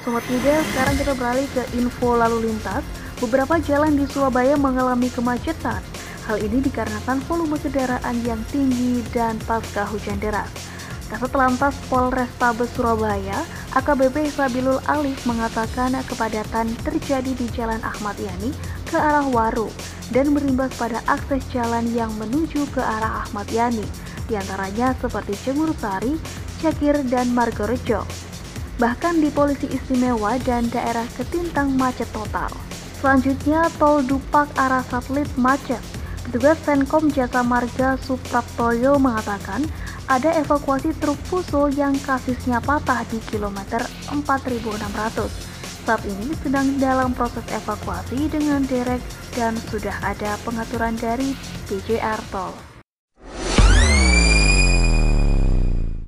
Sobat Media, sekarang kita beralih ke info lalu lintas. Beberapa jalan di Surabaya mengalami kemacetan. Hal ini dikarenakan volume kendaraan yang tinggi dan pasca hujan deras. Kasat Lantas Polrestabes Surabaya, AKBP Sabilul Alif mengatakan kepadatan terjadi di Jalan Ahmad Yani ke arah Waru dan berimbas pada akses jalan yang menuju ke arah Ahmad Yani, di antaranya seperti Cemuru Sari, Cakir, dan Margorejo. Bahkan di Polisi Istimewa dan daerah Ketintang macet total. Selanjutnya, tol Dupak arah satelit macet. Petugas Senkom Jasa Marga Supraptoyo mengatakan ada evakuasi truk fuso yang kasisnya patah di kilometer 4600. Saat ini sedang dalam proses evakuasi dengan derek dan sudah ada pengaturan dari BJR Tol.